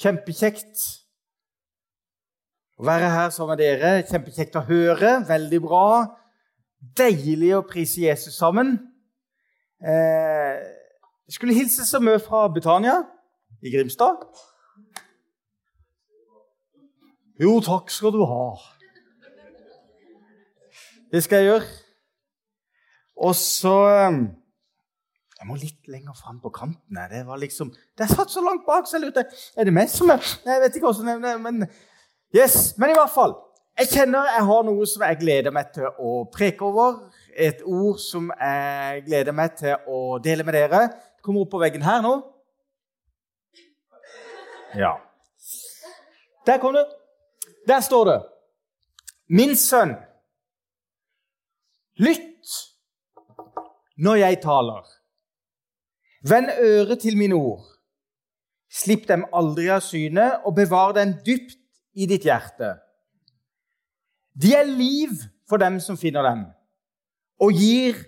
Kjempekjekt å være her sammen med dere. Kjempekjekt å høre. Veldig bra. Deilig å prise Jesus sammen. Eh, jeg skulle hilse så mye fra Betania i Grimstad. Jo, takk skal du ha. Det skal jeg gjøre. Og så eh, Jeg må litt lenger fram på kanten. Det var liksom, det satt så langt bak. så jeg lurte, Er det meg som er Jeg vet ikke hvordan det er, men Yes, Men i hvert fall. Jeg kjenner jeg har noe som jeg gleder meg til å preke over. Et ord som jeg gleder meg til å dele med dere. Det kommer opp på veggen her nå. Ja. Der kom det. Der står det. Min sønn, lytt når jeg taler. Vend øret til mine ord. Slipp dem aldri av syne, og bevar dem dypt i ditt hjerte. De er liv for dem som finner dem, og gir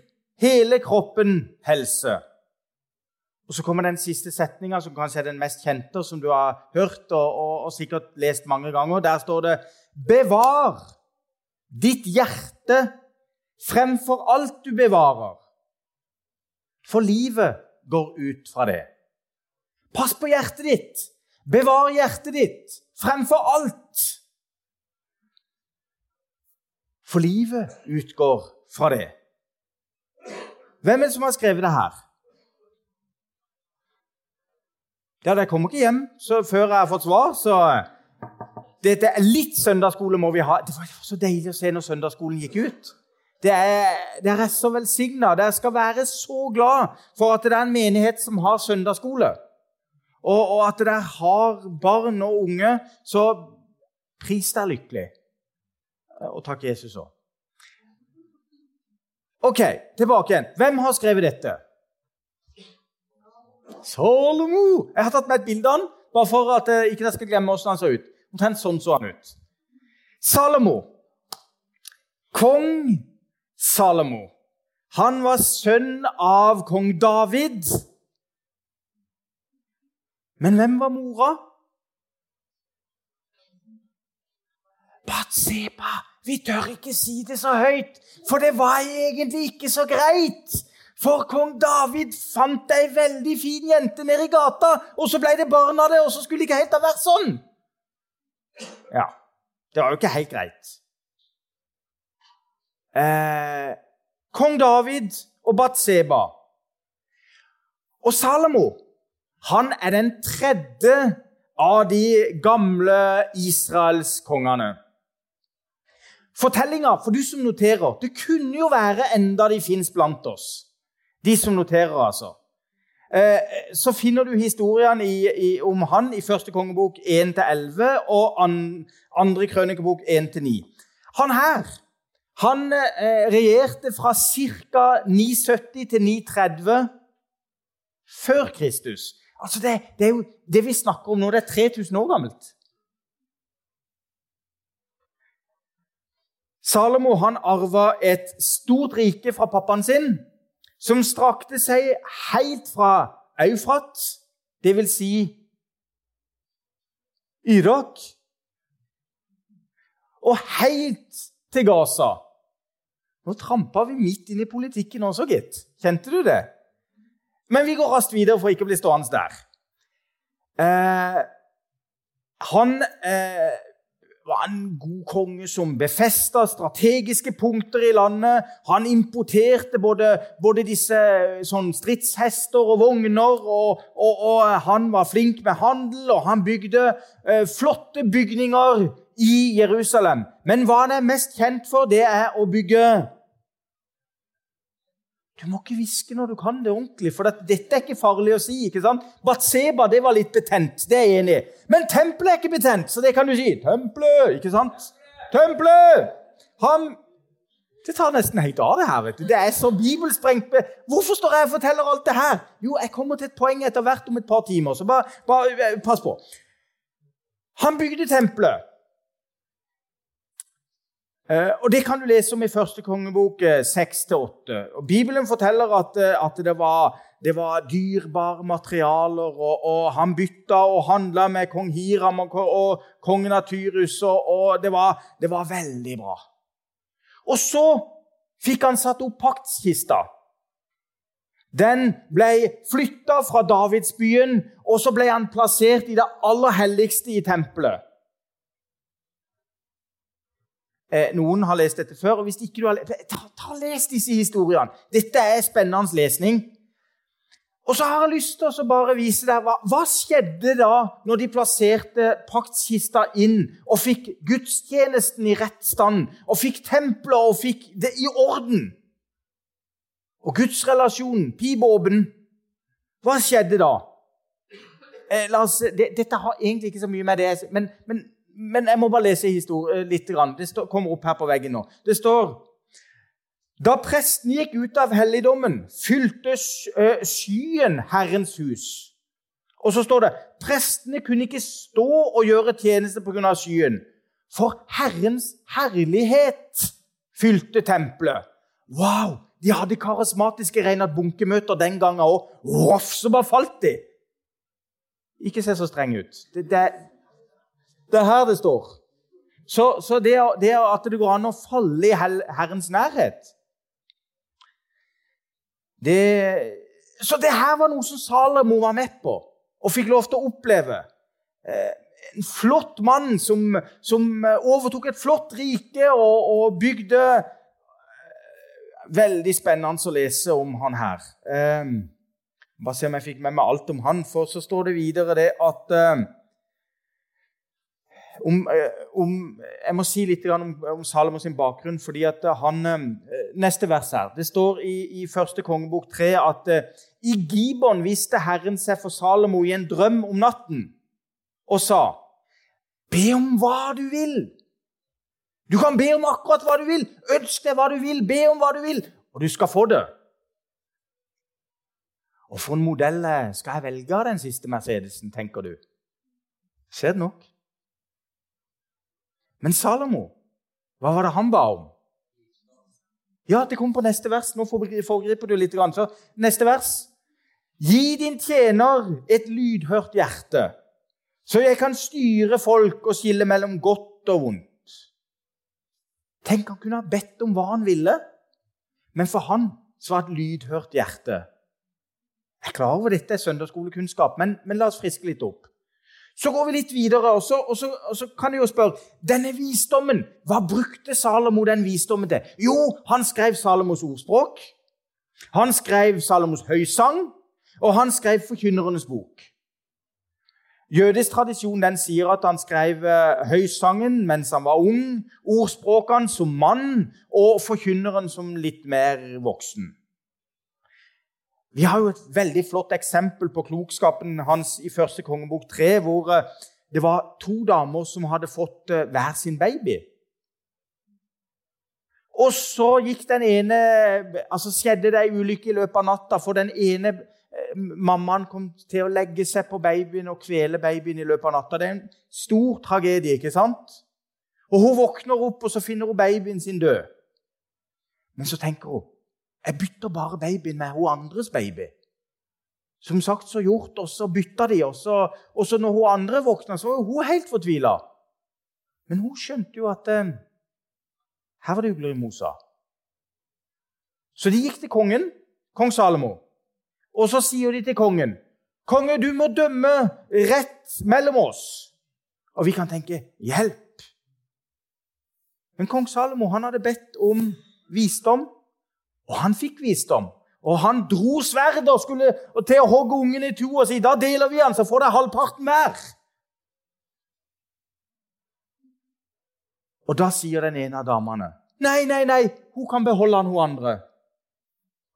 hele kroppen helse. Og Så kommer den siste setninga, som kanskje er den mest kjente, som du har hørt og, og, og sikkert lest mange ganger. Der står det Bevar ditt hjerte fremfor alt du bevarer. For livet går ut fra det. Pass på hjertet ditt. Bevar hjertet ditt fremfor alt. For livet utgår fra det. Hvem er det som har skrevet det her? Ja, Det kommer ikke hjem før jeg har fått svar, så Dette er litt søndagsskole må vi ha. Det var så deilig å se når søndagsskolen gikk ut. Er, dere er så velsigna. Dere skal være så glad for at det er en menighet som har søndagsskole og, og at dere har barn og unge, så pris deg lykkelig. Og takk Jesus òg. OK, tilbake igjen. Hvem har skrevet dette? Salomo! Jeg har tatt med et bilde av han, bare for at jeg ikke skal glemme hvordan han så ut. Omtrent sånn så han ut. Salomo. Kong Salomo. Han var sønn av kong David. Men hvem var mora? Batseba. Vi tør ikke si det så høyt, for det var egentlig ikke så greit. For kong David fant ei veldig fin jente nede i gata, og så ble det barn av det, og så skulle det ikke helt ha vært sånn. Ja, det var jo ikke helt greit. Eh, kong David og Batseba. Og Salomo han er den tredje av de gamle israelskongene. Fortellinga, for du som noterer Det kunne jo være enda de fins blant oss. De som noterer, altså. Eh, så finner du historiene om han i første kongebok 1-11 og andre krønikebok 1-9. Han her han eh, regjerte fra ca. 970 til 930 før Kristus. Altså det, det, er jo det vi snakker om nå, det er 3000 år gammelt. Salomo han arva et stort rike fra pappaen sin, som strakte seg helt fra Eufrat, dvs. Si Irak, og helt til Gaza. Nå trampa vi midt inn i politikken også, gitt. Kjente du det? Men vi går raskt videre for ikke å bli stående der. Eh, han eh, var en god konge som befesta strategiske punkter i landet. Han importerte både, både disse sånn stridshester og vogner, og, og, og, han var flink med handel, og han bygde eh, flotte bygninger i Jerusalem. Men hva han er mest kjent for, det er å bygge du må ikke hviske når du kan det ordentlig, for dette er ikke farlig å si. ikke sant? Batseba det var litt betent, det er jeg enig i. Men tempelet er ikke betent, så det kan du si. Tempelet, ikke sant? Tempelet! Han Det tar nesten helt av, det her. vet du. Det er så bibelsprengt. Hvorfor står jeg og forteller alt det her? Jo, jeg kommer til et poeng etter hvert om et par timer, så bare, bare eh, pass på. Han bygde tempelet. Eh, og Det kan du lese om i første kongebok 6-8. Eh, Bibelen forteller at, eh, at det, var, det var dyrebare materialer, og, og han bytta og handla med kong Hiram og, og kongen av Tyrus, og, og det, var, det var veldig bra. Og så fikk han satt opp paktskista. Den ble flytta fra Davidsbyen, og så ble han plassert i det aller helligste i tempelet. Eh, noen har lest dette før. og hvis ikke du har lest, ta, ta Les disse historiene. Dette er spennende lesning. Og så har jeg lyst til å bare vise deg hva, hva skjedde da når de plasserte paktkista inn og fikk gudstjenesten i rett stand og fikk tempelet og fikk det i orden. Og gudsrelasjonen, pibåpen, hva skjedde da? Eh, oss, det, dette har egentlig ikke så mye med det men, men men jeg må bare lese historien litt. Det står, kommer opp her på veggen nå. Det står Da presten gikk ut av helligdommen, fylte skyen Herrens hus. Og så står det prestene kunne ikke stå og gjøre tjeneste pga. skyen, for Herrens herlighet fylte tempelet. Wow! De hadde karismatiske Reinhard Bunke-møter den gangen òg. Voff, så bare falt de! Ikke se så streng ut. Det, det, det er her det står. Så, så det, det, at det går an å falle i Herrens nærhet det, Så det her var noe som Salomo var med på og fikk lov til å oppleve. Eh, en flott mann som, som overtok et flott rike og, og, bygde eh, Veldig spennende å lese om han her. Eh, bare se om jeg fikk med meg alt om han, for så står det videre det at om, eh, om, Jeg må si litt om, om Salomo sin bakgrunn. fordi at han, eh, Neste vers her. Det står i, i første kongebok 3 at eh, i Gibon viste Herren seg for Salomo i en drøm om natten og sa Be om hva du vil. Du kan be om akkurat hva du vil. Ønsk deg hva du vil. Be om hva du vil, og du skal få det. Og for en modell skal jeg velge av den siste Mercedesen, tenker du? Skjer det nok? Men Salomo, hva var det han ba om? Ja, det kommer på neste vers. Nå foregriper du litt. Så neste vers. Gi din tjener et lydhørt hjerte, så jeg kan styre folk og skille mellom godt og vondt. Tenk, han kunne ha bedt om hva han ville, men for han så var et lydhørt hjerte. Jeg er klar over dette er søndagsskolekunnskap, men, men la oss friske litt opp. Så går vi litt videre, og så, og så, og så kan du jo spørre Denne visdommen, hva brukte Salomo den visdommen til? Jo, han skrev Salomos ordspråk. Han skrev Salomos høysang, og han skrev Forkynnernes bok. Jødisk tradisjon den sier at han skrev eh, høysangen mens han var ung, ordspråkene som mann og forkynneren som litt mer voksen. Vi har jo et veldig flott eksempel på klokskapen hans i første kongebok 3, hvor eh, det var to damer som hadde fått eh, hver sin baby. Og så gikk den ene, altså skjedde det ei ulykke i løpet av natta, for den ene eh, mammaen kom til å legge seg på babyen og kvele babyen i løpet av natta. Det er en stor tragedie, ikke sant? Og Hun våkner opp, og så finner hun babyen sin død. Men så tenker hun jeg bytter bare babyen med hun andres baby. Som sagt så gjort, og så bytta de. Og så, og så når hun andre våkna, så var hun helt fortvila. Men hun skjønte jo at eh, her var det ugler i mosa. Så de gikk til kongen, kong Salomo, og så sier de til kongen Konge, du må dømme rett mellom oss. Og vi kan tenke hjelp. Men kong Salomo han hadde bedt om visdom og han fikk visdom. Og han dro sverdet og skulle til å hogge ungen i to og si da deler vi han, så får dere halvparten hver. Og da sier den ene av damene nei, nei, nei, hun kan beholde han, hun andre.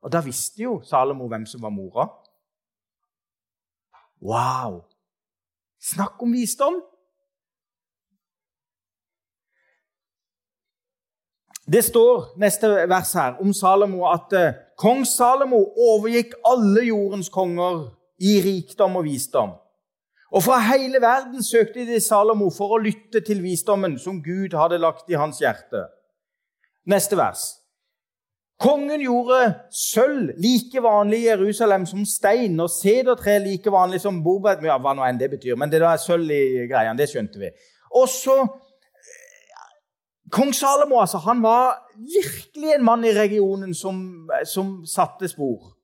Og da visste jo Salomo hvem som var mora. Wow! Snakk om visdom! Det står neste vers her om Salomo at eh, kong Salomo overgikk alle jordens konger i rikdom og visdom. Og fra hele verden søkte de Salomo for å lytte til visdommen som Gud hadde lagt i hans hjerte. Neste vers. Kongen gjorde sølv like vanlig i Jerusalem som stein, og sedertre like vanlig som bordbett. Ja, hva nå enn det betyr, men det der sølv i greiene, det skjønte vi. Og så Kong Salomo altså, han var virkelig en mann i regionen som, som satte spor.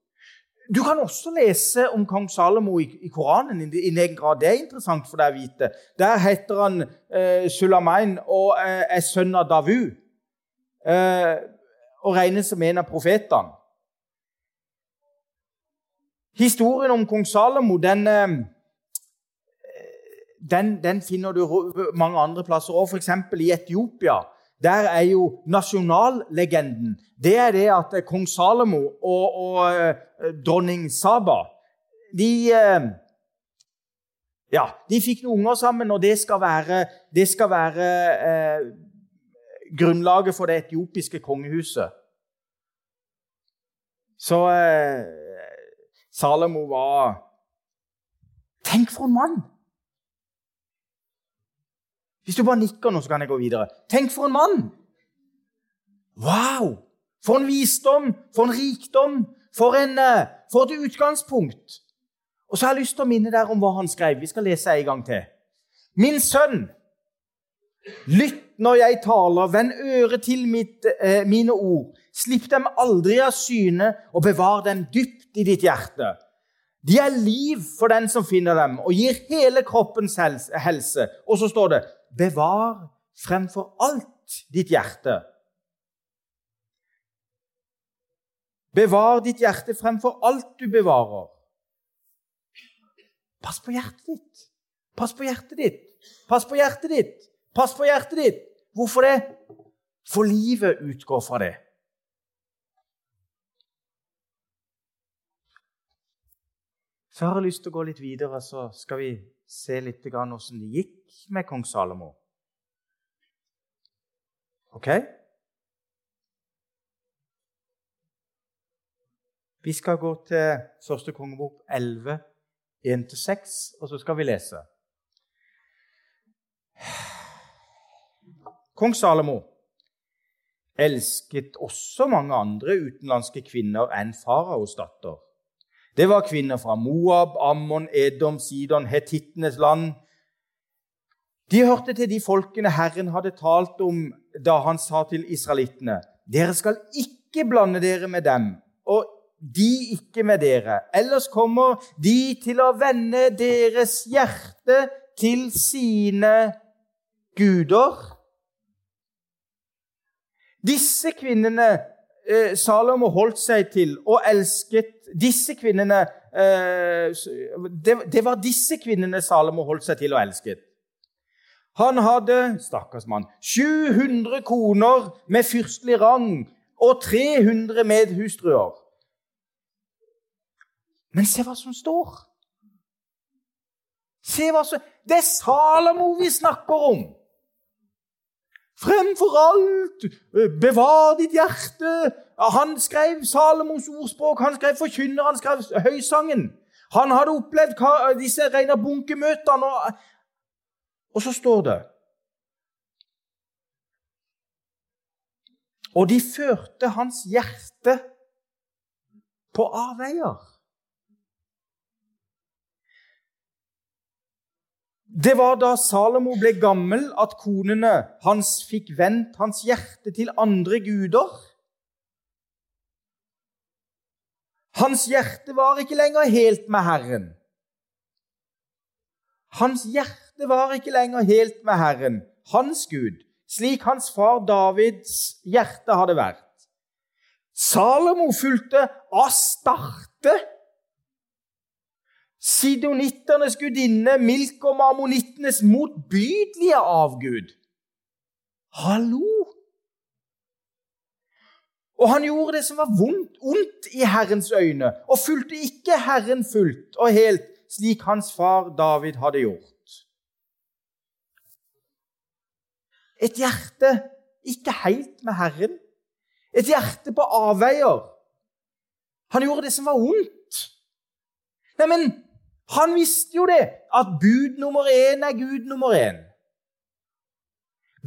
Du kan også lese om kong Salomo i, i Koranen i, i egen grad. Det er interessant for deg å vite. Der heter han eh, Sulamain og eh, er sønn av Davu. Eh, og regnes som en av profetene. Historien om kong Salomo den, eh, den, den finner du mange andre plasser òg, f.eks. i Etiopia. Der er jo nasjonallegenden det er det at kong Salomo og, og uh, dronning Saba de, uh, ja, de fikk noen unger sammen, og det skal være, det skal være eh, grunnlaget for det etiopiske kongehuset. Så Salomo var Tenk for en mann! Hvis du bare nikker nå, så kan jeg gå videre. Tenk for en mann! Wow! For en visdom, for en rikdom, for, en, eh, for et utgangspunkt. Og så har jeg lyst til å minne dere om hva han skrev. Vi skal lese en gang til. Min sønn, lytt når jeg taler, vend øret til mitt, eh, mine ord. Slipp dem aldri av syne, og bevar dem dypt i ditt hjerte. De er liv for den som finner dem, og gir hele kroppens helse. Og så står det bevar fremfor alt ditt hjerte. Bevar ditt hjerte fremfor alt du bevarer. Pass på hjertet ditt. Pass på hjertet ditt. Pass på hjertet ditt. Pass på hjertet ditt. Hvorfor det? For livet utgår fra det. Så har jeg lyst til å gå litt videre, så skal vi se litt hvordan det gikk med kong Salomo. Ok? Vi skal gå til første kongebok 11, 1-6, og så skal vi lese. Kong Salomo elsket også mange andre utenlandske kvinner enn faraos datter. Det var kvinner fra Moab, Ammon, Edom, Sidon, hetittenes land. De hørte til de folkene Herren hadde talt om da han sa til israelittene.: Dere skal ikke blande dere med dem, og de ikke med dere. Ellers kommer de til å vende deres hjerte til sine guder. Disse kvinnene eh, Salomo holdt seg til og elsket Disse kvinnene eh, det, det, var disse kvinnene Salomo holdt seg til og elsket. Han hadde stakkars mann, 700 koner med fyrstelig rang og 300 medhustruer. Men se hva som står. Se hva som Det er Salomo vi snakker om! Fremfor alt, eh, bevar ditt hjerte. Han skrev Salomos ordspråk, han skrev Forkynner, han skrev Høysangen. Han hadde opplevd disse rene bunkemøtene, og, og så står det Og de førte hans hjerte på avveier. Det var da Salomo ble gammel, at konene hans fikk vendt hans hjerte til andre guder. Hans hjerte var ikke lenger helt med Herren. Hans hjerte var ikke lenger helt med Herren, hans Gud, slik hans far Davids hjerte hadde vært. Salomo fulgte Astarte sidonitternes gudinne, Milk og marmonittenes motbydelige avgud. Hallo! Og han gjorde det som var vondt, ondt i Herrens øyne, og fulgte ikke Herren fullt og helt, slik hans far David hadde gjort. Et hjerte ikke helt med Herren, et hjerte på avveier. Han gjorde det som var ondt. Neimen, han visste jo det, at bud nummer én er Gud nummer én.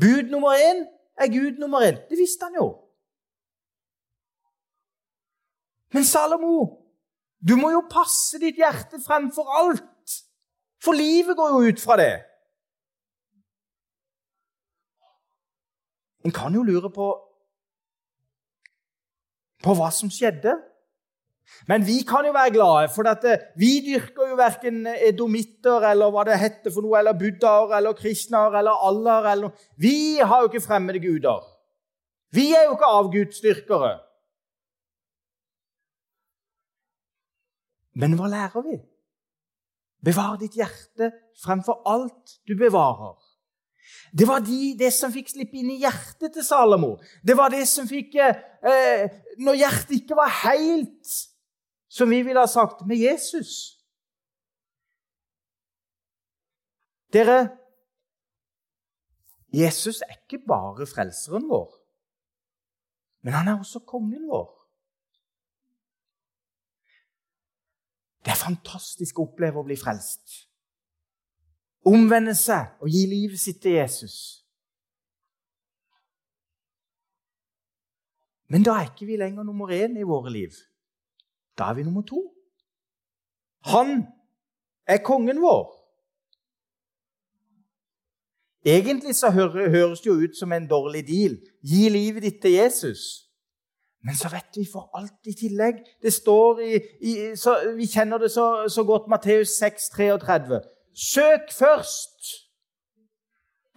Bud nummer én er Gud nummer én. Det visste han jo. Men Salomo, du må jo passe ditt hjerte fremfor alt. For livet går jo ut fra det. En kan jo lure på, på hva som skjedde. Men vi kan jo være glade, for dette, eh, vi dyrker jo verken edomitter eller hva det heter for noe, eller buddhaer eller kristner eller aller eller noe. Vi har jo ikke fremmede guder. Vi er jo ikke avgudsdyrkere. Men hva lærer vi? Bevar ditt hjerte fremfor alt du bevarer. Det var de, det som fikk slippe inn i hjertet til Salomo. Det var det som fikk eh, Når hjertet ikke var helt som vi ville ha sagt, med Jesus. Dere, Jesus er ikke bare frelseren vår, men han er også kongen vår. Det er fantastisk å oppleve å bli frelst. Omvende seg og gi livet sitt til Jesus. Men da er ikke vi lenger nummer én i våre liv. Da er vi nummer to. Han er kongen vår. Egentlig så høres det jo ut som en dårlig deal. Gi livet ditt til Jesus. Men så vet vi for alt i tillegg. Det står i, i så, Vi kjenner det så, så godt. Matteus 6, 33. Søk først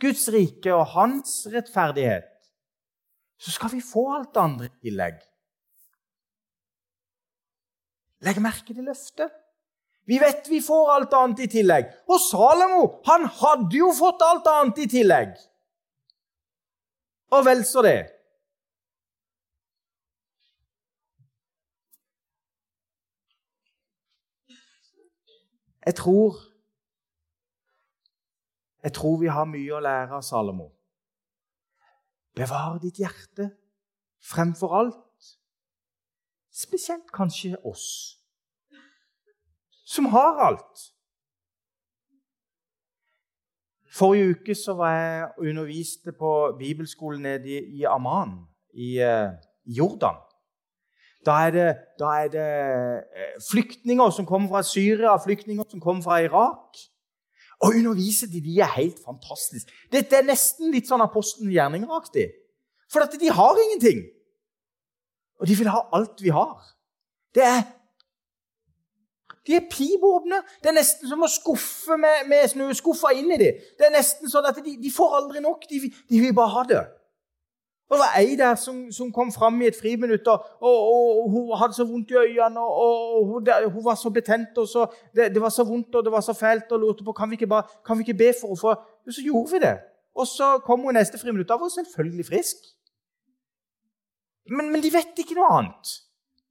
Guds rike og hans rettferdighet. Så skal vi få alt det andre i tillegg. Legg merke til løftet. Vi vet vi får alt annet i tillegg. Og Salomo han hadde jo fått alt annet i tillegg. Og vel så det. Jeg tror Jeg tror vi har mye å lære av Salomo. Bevar ditt hjerte fremfor alt Spesielt kanskje oss, som har alt. Forrige uke så var jeg og underviste på bibelskolen nede i Amman i uh, Jordan. Da er, det, da er det uh, flyktninger som kommer fra Syria, flyktninger som kommer fra Irak. Å undervise de, de er helt fantastisk. Dette er nesten litt sånn apostelen gjerningeraktig. For de har ingenting. Og de vil ha alt vi har. Det er De er pivåpne. Det er nesten som å skuffe med, med snøskuffa inn i dem. Det er nesten sånn at de, de får aldri nok. De, de, vil bare ha det. Og Det var ei der som, som kom fram i et friminutt, og, og, og, hun hadde så vondt i øynene. og, hun, hun, var så betent, og så, det, det, var så vondt og det var så fælt, og lurte på kan vi ikke, bare, kan vi ikke be for henne. Og så gjorde vi det. Og så kom hun neste friminutt. Da var hun selvfølgelig frisk. Men, men, de vet ikke noe annet.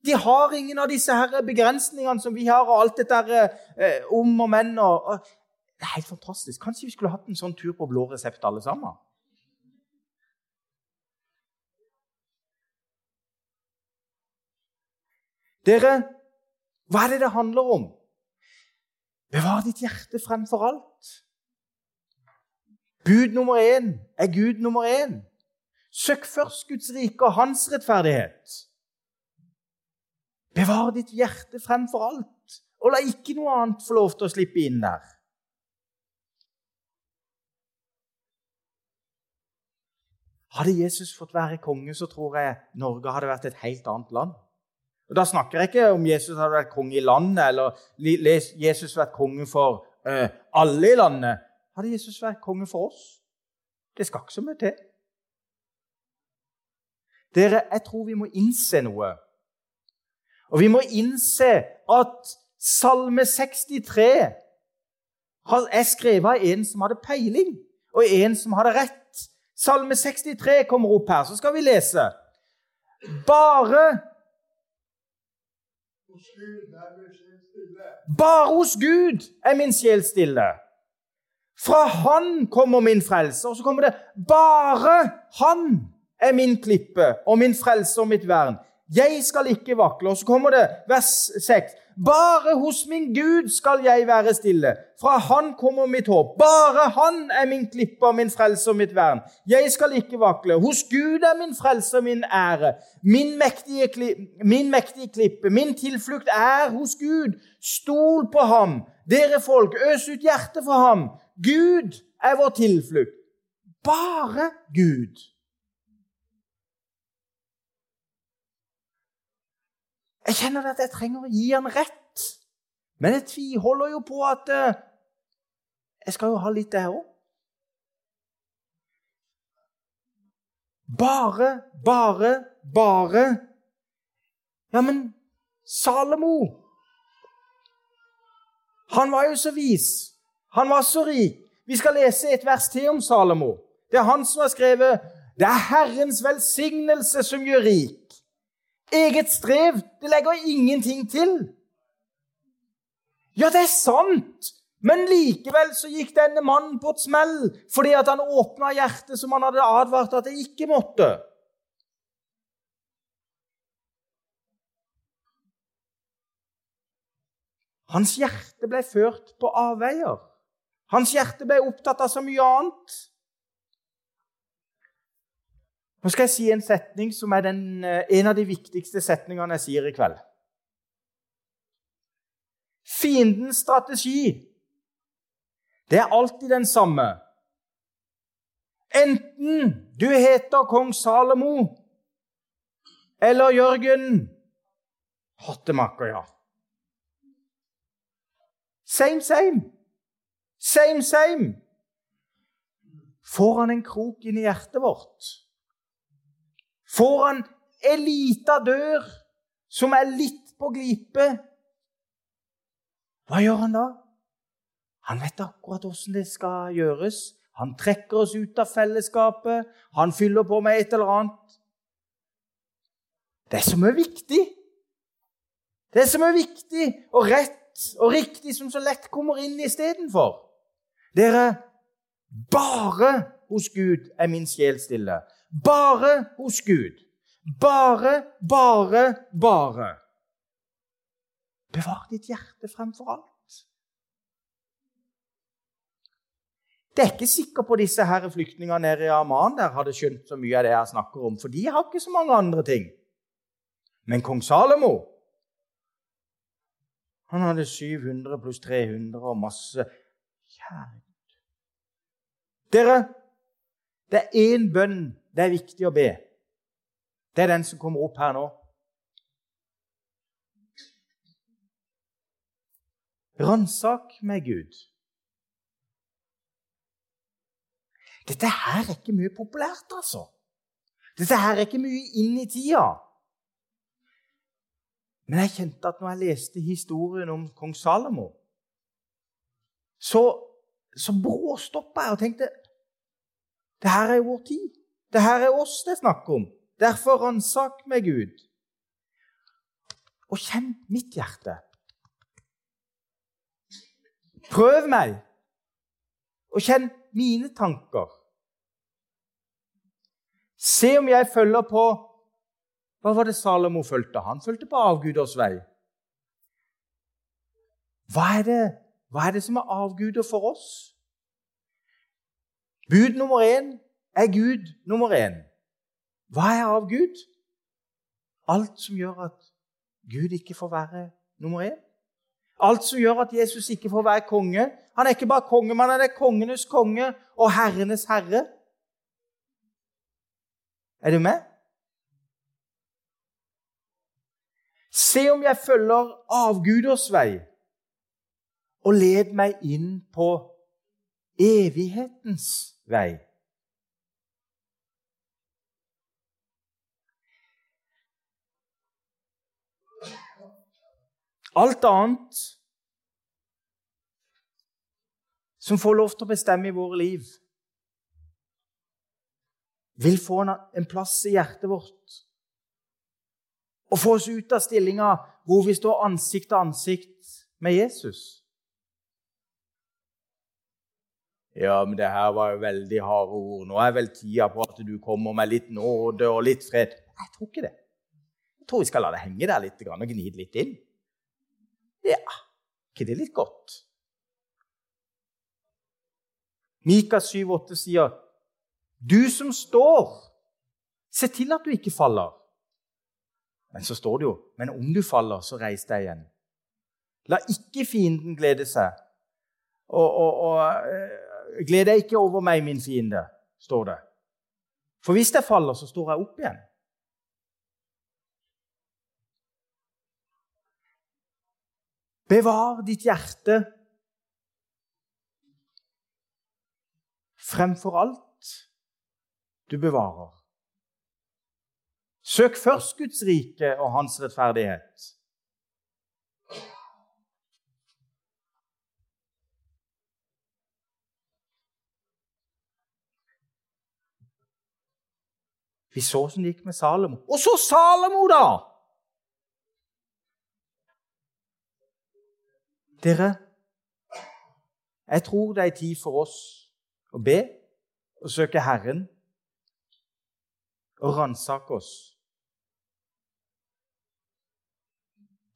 De har ingen av disse her begrensningene som vi har, og alt dette eh, om og men. Og, og, det er helt fantastisk. Kanskje vi skulle hatt en sånn tur på blå resept alle sammen? Dere, hva er det det handler om? Bevar ditt hjerte fremfor alt. Bud nummer én er Gud nummer én. Søk først Guds rike og hans rettferdighet. Bevar ditt hjerte fremfor alt, og la ikke noe annet få lov til å slippe inn der. Hadde Jesus fått være konge, så tror jeg Norge hadde vært et helt annet land. Og Da snakker jeg ikke om Jesus hadde vært konge i landet, eller Jesus vært konge for uh, alle i landet. Hadde Jesus vært konge for oss? Det skal ikke så mye til. Dere, jeg tror vi må innse noe. Og vi må innse at Salme 63 er skrevet av en som hadde peiling, og en som hadde rett. Salme 63 kommer opp her, så skal vi lese. Bare Bare hos Gud er min sjel stille. Fra Han kommer min frelse. Og så kommer det bare Han er min klippe og min frelse og mitt vern. Jeg skal ikke vakle. Og så kommer det vers 6. Bare hos min Gud skal jeg være stille. Fra Han kommer mitt håp. Bare Han er min klippe og min frelse og mitt vern. Jeg skal ikke vakle. Hos Gud er min frelse og min ære. Min mektige, min mektige klippe, min tilflukt er hos Gud. Stol på ham. Dere folk, øs ut hjertet for ham. Gud er vår tilflukt. Bare Gud. Jeg kjenner at jeg trenger å gi han rett. Men jeg tviholder jo på at uh, jeg skal jo ha litt, det her òg. Bare, bare, bare Ja, men Salomo Han var jo så vis. Han var så rik. Vi skal lese et vers til om Salomo. Det er han som har skrevet Det er Herrens velsignelse som gjør rik. Eget strev, det legger ingenting til. Ja, det er sant! Men likevel så gikk denne mannen på et smell fordi at han åpna hjertet som han hadde advart at det ikke måtte. Hans hjerte ble ført på avveier. Hans hjerte ble opptatt av så mye annet. Nå skal jeg si en setning som er den, eh, en av de viktigste setningene jeg sier i kveld. Fiendens strategi det er alltid den samme. Enten du heter kong Salomo eller Jørgen Hattemaker, ja. Same, same. Same, same. Får han en krok inn i hjertet vårt? Får han ei lita dør som er litt på glipe, hva gjør han da? Han vet akkurat åssen det skal gjøres. Han trekker oss ut av fellesskapet. Han fyller på med et eller annet. Det som er viktig, det som er viktig og rett og riktig, som så lett kommer inn istedenfor Dere, bare hos Gud er min sjel stille. Bare hos Gud. Bare, bare, bare. Bevar ditt hjerte fremfor alt. Det er ikke sikkert på disse her flyktningene nede i Amman der hadde skjønt så mye av det jeg snakker om, for de har ikke så mange andre ting. Men kong Salomo han hadde 700 pluss 300 og masse kjærlighet. Dere, det er én bønn det er viktig å be. Det er den som kommer opp her nå. Ransak med Gud. Dette her er ikke mye populært, altså. Dette her er ikke mye inn i tida. Men jeg kjente at når jeg leste historien om kong Salomo, så, så bråstoppa jeg og tenkte det her er jo vår tid. Det her er oss det er snakk om. Derfor ransak meg, Gud. Og kjenn mitt hjerte. Prøv meg, og kjenn mine tanker. Se om jeg følger på Hva var det Salomo fulgte? Han fulgte på avguders vei. Hva er det, hva er det som er avguder for oss? Bud nummer én er Gud nummer én. Hva er av Gud? Alt som gjør at Gud ikke får være nummer én. Alt som gjør at Jesus ikke får være konge. Han er ikke bare konge, men han er kongenes konge og herrenes herre. Er du med? Se om jeg følger avguders vei, og led meg inn på evighetens vei. Alt annet som får lov til å bestemme i våre liv, vil få en plass i hjertet vårt og få oss ut av stillinga hvor vi står ansikt til ansikt med Jesus. Ja, men det her var jo veldig harde ord. Nå er vel tida på at du kommer med litt nåde og litt fred. Jeg tror ikke det. Jeg tror vi skal la det henge der litt og gnide litt inn. Ja, ikke det litt godt? Mika 7,8 sier, 'Du som står, se til at du ikke faller.' Men så står det jo, 'Men om du faller, så reis deg igjen.' La ikke fienden glede seg. Og, og, og uh, gled deg ikke over meg, min fiende, står det. For hvis jeg faller, så står jeg opp igjen. Bevar ditt hjerte fremfor alt du bevarer. Søk først Guds rike og hans rettferdighet. Vi så åssen det gikk med Salomo. Og så Salomo, da! Dere, jeg tror det er tid for oss å be og søke Herren og ransake oss.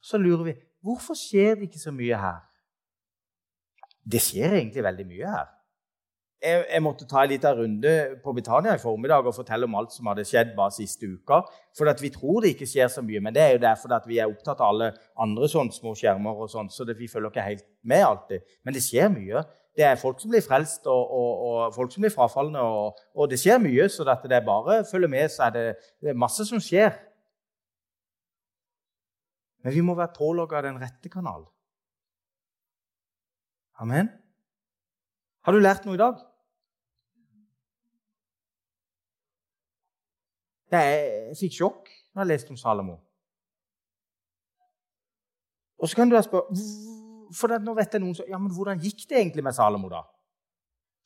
Så lurer vi hvorfor skjer det ikke så mye her. Det skjer egentlig veldig mye her. Jeg, jeg måtte ta en liten runde på Betania i formiddag og fortelle om alt som hadde skjedd bare siste uka. For vi tror det ikke skjer så mye, men det er jo derfor at vi er opptatt av alle andre sånne små skjermer. og sånt, så det, vi følger ikke helt med alltid. Men det skjer mye. Det er folk som blir frelst, og, og, og folk som blir frafalne. Og, og, det skjer mye, så det er bare å følge med, så er det, det er masse som skjer. Men vi må være pålogga den rette kanalen. Amen. Har du lært noe i dag? Jeg fikk sjokk når jeg leste om Salomo. Og så kan du da spørre for nå vet jeg noen som, ja, men Hvordan gikk det egentlig med Salomo, da?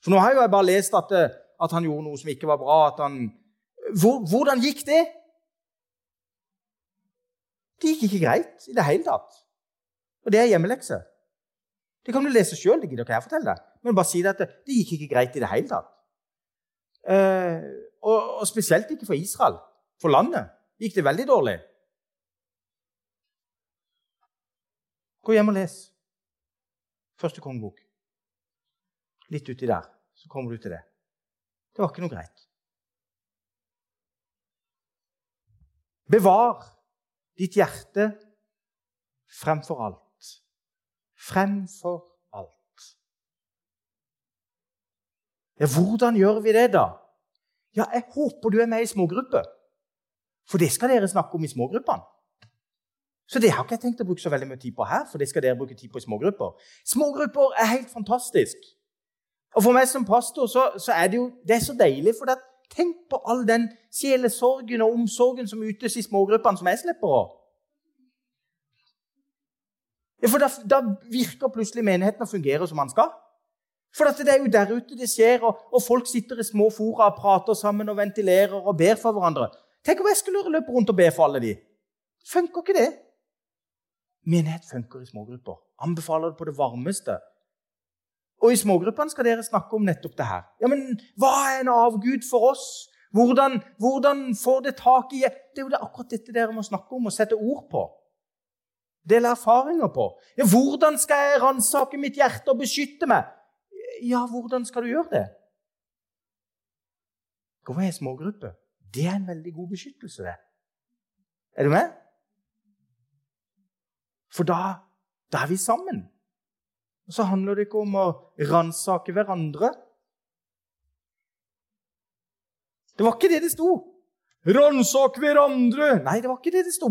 For nå har jo jeg bare lest at, eh, at han gjorde noe som ikke var bra. at han... Hvor, hvordan gikk det? Det gikk ikke greit i det hele tatt. Og det er hjemmelekse. Det kan du lese sjøl, det gidder ikke jeg fortelle deg. Men bare si det at det, det gikk ikke greit i det hele tatt. Eh, og, og, spesielt ikke for Israel. For landet gikk det veldig dårlig. Gå hjem og les første kongebok. Litt uti der, så kommer du til det. Det var ikke noe greit. Bevar ditt hjerte fremfor alt. Fremfor alt. Ja, hvordan gjør vi det, da? Ja, jeg håper du er med i smågrupper. For det skal dere snakke om i smågruppene. Så det har ikke jeg tenkt å bruke så veldig mye tid på her. for det skal dere bruke tid på i smågrupper. Smågrupper er helt fantastisk. Og For meg som pastor så, så er det jo det er så deilig. for det, Tenk på all den sjelesorgen og omsorgen som ytes i smågruppene, som jeg slipper å. Ja, for da, da virker plutselig menigheten å fungere som man skal. For det er jo der ute det skjer, og, og, folk sitter i små fora og prater sammen og ventilerer og ber for hverandre. Tenk om jeg skulle løpe rundt og be for alle de. Funker ikke det? Menighet funker i smågrupper. Anbefaler det på det varmeste. Og i smågruppene skal dere snakke om nettopp det her. Ja, men hva er en avgud for oss? Hvordan, hvordan får det tak i Det er jo det akkurat dette dere må snakke om og sette ord på. Dele erfaringer på. Ja, hvordan skal jeg ransake mitt hjerte og beskytte meg? Ja, hvordan skal du gjøre det? Gå med i smågruppe. Det er en veldig god beskyttelse, det. Er du med? For da, da er vi sammen. Og så handler det ikke om å ransake hverandre. Det var ikke det det sto. Ransak hverandre! Nei, det var ikke det det sto.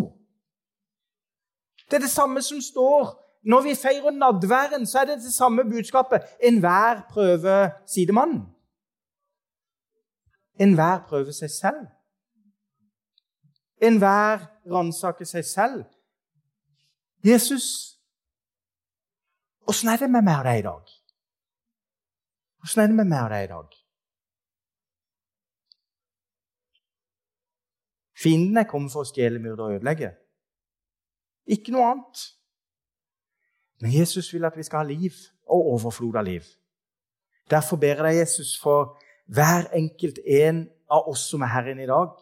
Det er det samme som står når vi feirer nadværen, så er det det samme budskapet. Enhver prøver sidemannen. Enhver prøver seg selv. Enhver ransaker seg selv. Jesus, åssen er det med meg og deg i dag? Åssen er det med meg og deg i dag? Fienden er kommet for å stjele, myrde og ødelegge. Ikke noe annet. Men Jesus vil at vi skal ha liv og overflod av liv. Derfor ber jeg deg, Jesus, for hver enkelt en av oss som er her inne i dag.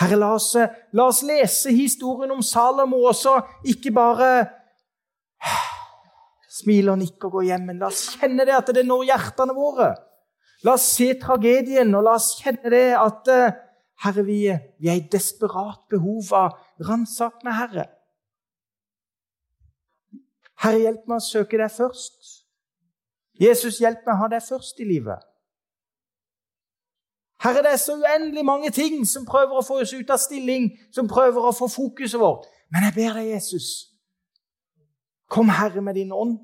Herre, la oss, la oss lese historien om Salomo også, ikke bare smile og nikke og gå hjem. Men la oss kjenne det at det når hjertene våre. La oss se tragedien, og la oss kjenne det at eh, Herre, vi, vi er i desperat behov av ransak med Herre. Herre, hjelp meg å søke deg først. Jesus, hjelp meg å ha deg først i livet. Herre, det er så uendelig mange ting som prøver å få oss ut av stilling, som prøver å få fokuset vårt. Men jeg ber deg, Jesus, kom, Herre, med din ånd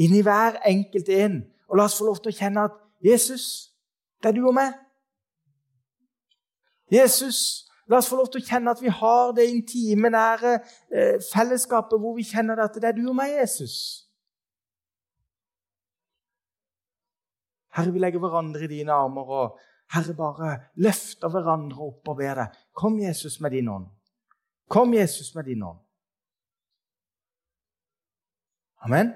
inn i hver enkelt en, og la oss få lov til å kjenne at Jesus, det er du og meg. Jesus, la oss få lov til å kjenne at vi har det intime, nære eh, fellesskapet hvor vi kjenner at det er du og meg, Jesus. Herre, vi legger hverandre i dine armer og Herre, bare løfter hverandre opp og ber deg. Kom, Jesus, med din ånd. Kom, Jesus, med din ånd. Amen.